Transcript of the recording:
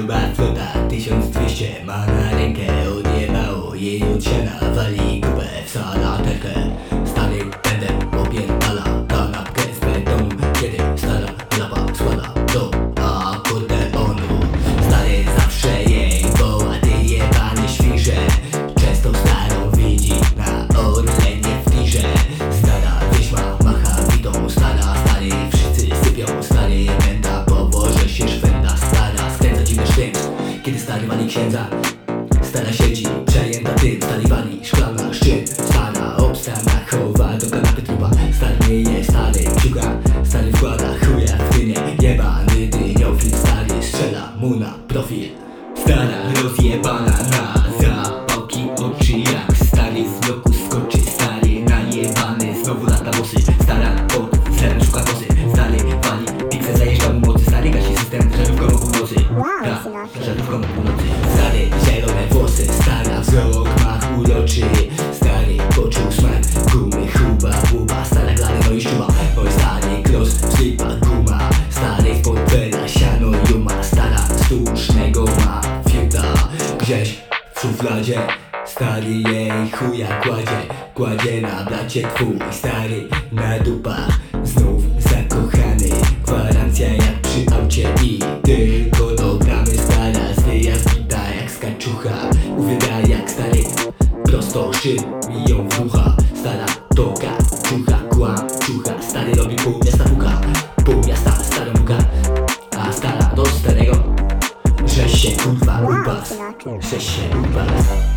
gruba flota 1200 ma na rękę Odjebało jej od siana Wali Stara siedzi, przejęta tym wali szklana szczyt Stara obstana chowa do kanapy trupa Stary nie jest stary ciuga Stary wkłada chuja w dynię. Jebany dyniofil Stary strzela mu na profil. Stara rozjebana na zapałki oczy Jak stary z bloku skoczy. Stary najebany znowu lata włosy. Stara pod zerem szuka kosy Stary jej chuja kładzie Kładzie na blacie twój Stary. Na dupach Znów zakochany. Gwarancja jak przy aucie I tylko do bramy Stara zwyja zbita jak skaczucha Uwielbia jak stary Prosto szyb mi ją w ucha Stara toka, czucha, kłam, czucha Stary robi pół miasta puka Pół miasta starą puka stara do